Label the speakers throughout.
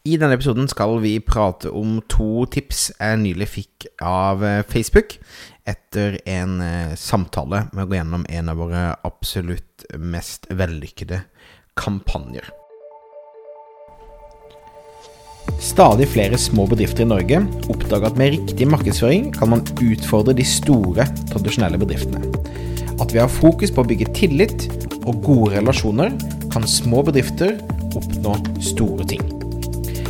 Speaker 1: I denne episoden skal vi prate om to tips jeg nylig fikk av eh, Facebook etter en eh, samtale med å gå gjennom en av våre absolutt mest vellykkede kampanjer. Stadig flere små bedrifter i Norge oppdager at med riktig markedsføring kan man utfordre de store, tradisjonelle bedriftene. At vi har fokus på å bygge tillit og gode relasjoner, kan små bedrifter oppnå store ting.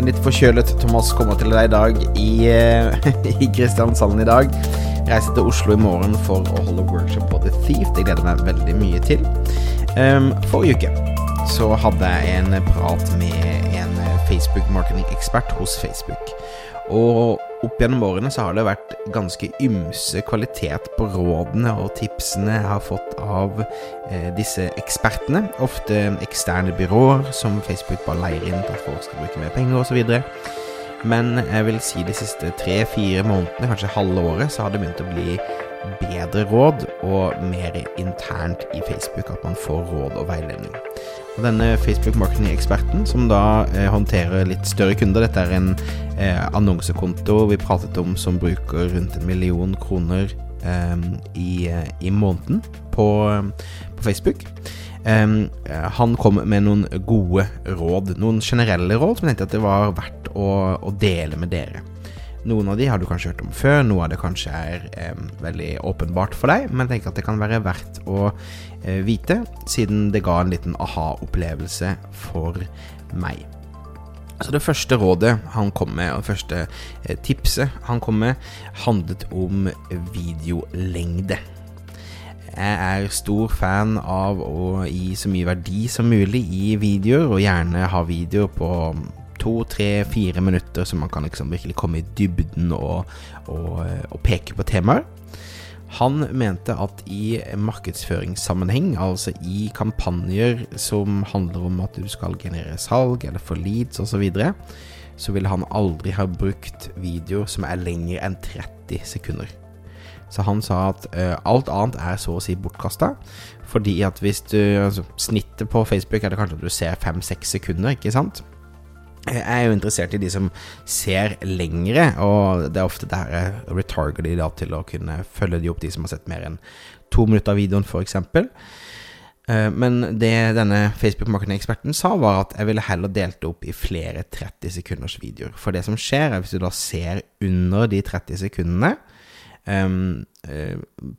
Speaker 1: En litt forkjølet Thomas kommer til deg i dag i, eh, i Kristiansand i dag. Reiser til Oslo i morgen for å holde workshop på The Thief. Det gleder meg veldig mye til. Um, forrige uke så hadde jeg en prat med en Facebook marketing-ekspert hos Facebook. Og opp gjennom årene så har det vært ganske ymse kvalitet på rådene og tipsene jeg har fått av eh, disse ekspertene. Ofte eksterne byråer som Facebook bare leier inn til at folk skal bruke mer penger osv. Men jeg vil si de siste tre-fire månedene, kanskje halve året, så har det begynt å bli bedre råd og mer internt i Facebook at man får råd og veiledning. Og denne Facebook marketing-eksperten, som da eh, håndterer litt større kunder Dette er en eh, annonsekonto vi pratet om som bruker rundt en million kroner eh, i, eh, i, måneden på, på Facebook. Um, han kom med noen gode råd, noen generelle råd som jeg tenkte at det var verdt å, å dele med dere. Noen av de har du kanskje hørt om før, noe av det kanskje er eh, veldig åpenbart for deg, men jeg tenker at det kan være verdt å eh, vite, siden det ga en liten aha-opplevelse for meg. Så Det første rådet han kom med, og det første eh, tipset han kom med, handlet om videolengde. Jeg er stor fan av å gi så mye verdi som mulig i videoer, og gjerne ha videoer på to, tre, fire minutter, så man kan liksom virkelig komme i dybden og, og, og peke på temaer. Han mente at i markedsføringssammenheng, altså i kampanjer som handler om at du skal generere salg eller få leads osv., så, videre, så ville han aldri ha brukt video som er lenger enn 30 sekunder. Så han sa at uh, alt annet er så å si bortkasta. Fordi at hvis du altså, Snittet på Facebook er det kanskje at du ser fem-seks sekunder, ikke sant? Jeg er jo interessert i de som ser lengre, og det er ofte der jeg retarger de da til å kunne følge de opp, de som har sett mer enn to minutter av videoen, f.eks. Eh, men det denne Facebook marketing-eksperten sa, var at jeg ville heller delt det opp i flere 30 sekunders videoer. For det som skjer, er hvis du da ser under de 30 sekundene um,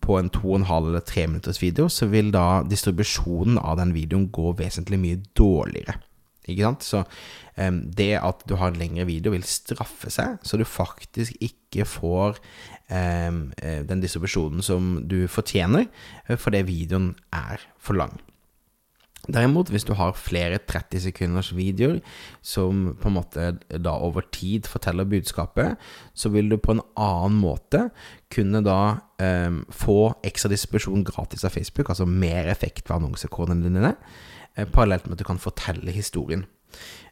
Speaker 1: på en 2,5 eller 3 minutters video, så vil da distribusjonen av den videoen gå vesentlig mye dårligere. Ikke sant? Så um, det at du har en lengre video, vil straffe seg, så du faktisk ikke får um, den distribusjonen som du fortjener, eh, fordi videoen er for lang. Derimot, hvis du har flere 30 sekunders videoer som på en måte da over tid forteller budskapet, så vil du på en annen måte kunne da um, få ekstra distribusjon gratis av Facebook, altså mer effekt ved annonsekodene dine. Eh, parallelt med at du kan fortelle historien.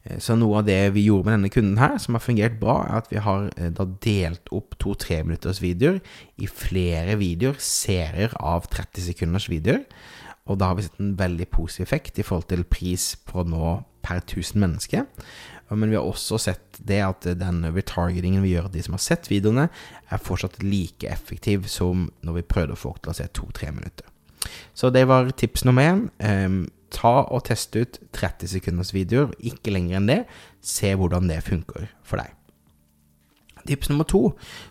Speaker 1: Eh, så noe av det vi gjorde med denne kunden her, som har fungert bra, er at vi har eh, da delt opp to-tre minutters videoer i flere videoer, serier av 30 sekunders videoer. Og da har vi sett en veldig positiv effekt i forhold til pris på nå per 1000 mennesker. Men vi har også sett det at den retargetingen vi gjør av de som har sett videoene, er fortsatt like effektiv som når vi prøvde å få til å se to-tre minutter. Så det var tips nummer én. Ta og teste ut 30 sekunders videoer, ikke lenger enn det. Se hvordan det funker for deg. Tips nummer to,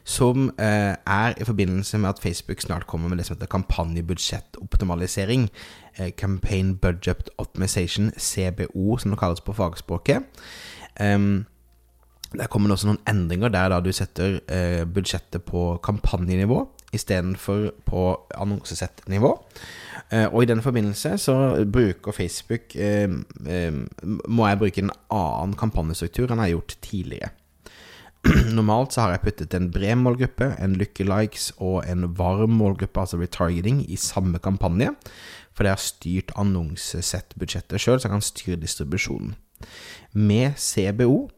Speaker 1: som eh, er i forbindelse med at Facebook snart kommer med det som heter kampanjebudsjettoptimalisering. Eh, Campaign Budget Optimization, CBO, som det kalles på fagspråket. Um, der kommer det også noen endringer der da du setter eh, budsjettet på kampanjenivå istedenfor på annonsesettnivå. Eh, og i den forbindelse så bruker Facebook eh, eh, Må jeg bruke en annen kampanjestruktur enn jeg har gjort tidligere. Normalt så har jeg puttet en bred målgruppe, en lookalikes og en varm målgruppe, altså retargeting, i samme kampanje. For det har styrt annonsesettbudsjettet sjøl, så jeg kan styre distribusjonen. Med CBO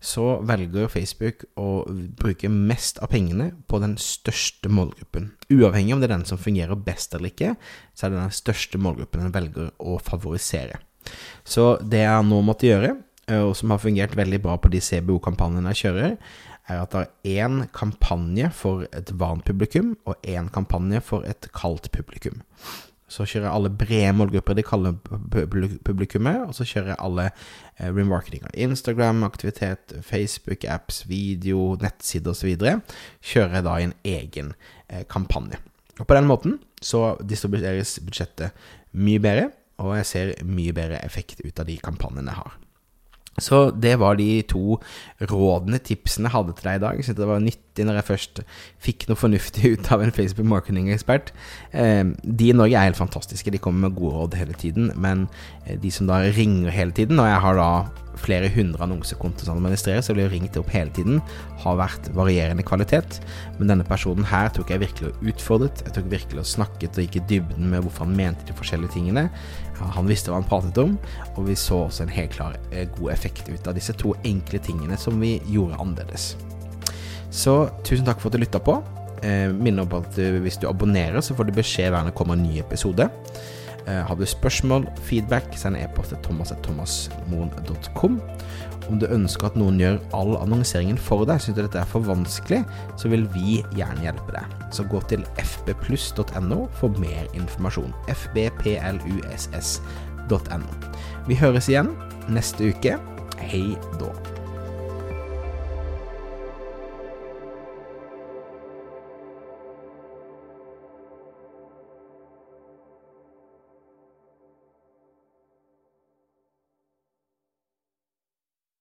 Speaker 1: så velger Facebook å bruke mest av pengene på den største målgruppen. Uavhengig om det er den som fungerer best eller ikke, så er det den største målgruppen den velger å favorisere. Så det jeg nå måtte gjøre, eh, og som har fungert veldig bra på de CBO-kampanjene jeg kjører, er at det er én kampanje for et varmt publikum og én kampanje for et kaldt publikum. Så kjører jeg alle brede målgrupper, de kaller publikummet, og så kjører jeg alle eh, remarketing av Instagram, aktivitet, Facebook-apps, video, nettsider osv. Kjører jeg da i en egen eh, kampanje. Og på den måten så distribueres budsjettet mye bedre, og jeg ser mye bedre effekt ut av de kampanjene jeg har. Så det var de to rådene, tipsene, jeg hadde til deg i dag. Jeg syntes det var nyttig når jeg først fikk noe fornuftig ut av en Facebook marketing-ekspert. Eh, de i Norge er helt fantastiske, de kommer med gode råd hele tiden. Men eh, de som da ringer hele tiden, og jeg har da flere hundre annonsekontoer som administrerer, så jeg blir ringt opp hele tiden, har vært varierende kvalitet. Men denne personen her tok jeg virkelig og utfordret. Jeg tok virkelig og snakket og gikk i dybden med hvorfor han mente de forskjellige tingene. Han visste hva han pratet om, og vi så også en helt klar eh, god effekt ut av disse to enkle tingene som vi gjorde annerledes. Så tusen takk for at du lytta på. Eh, minner om at du, hvis du abonnerer, så får du beskjed hver gang det kommer en ny episode. Eh, har du spørsmål, feedback, send e-post til thomas.thomasmoen.com. Om du ønsker at noen gjør all annonseringen for deg, syns du dette er for vanskelig, så vil vi gjerne hjelpe deg. Så gå til fbpluss.no for mer informasjon. fbpluss.no. Vi høres igjen neste uke. Hei da.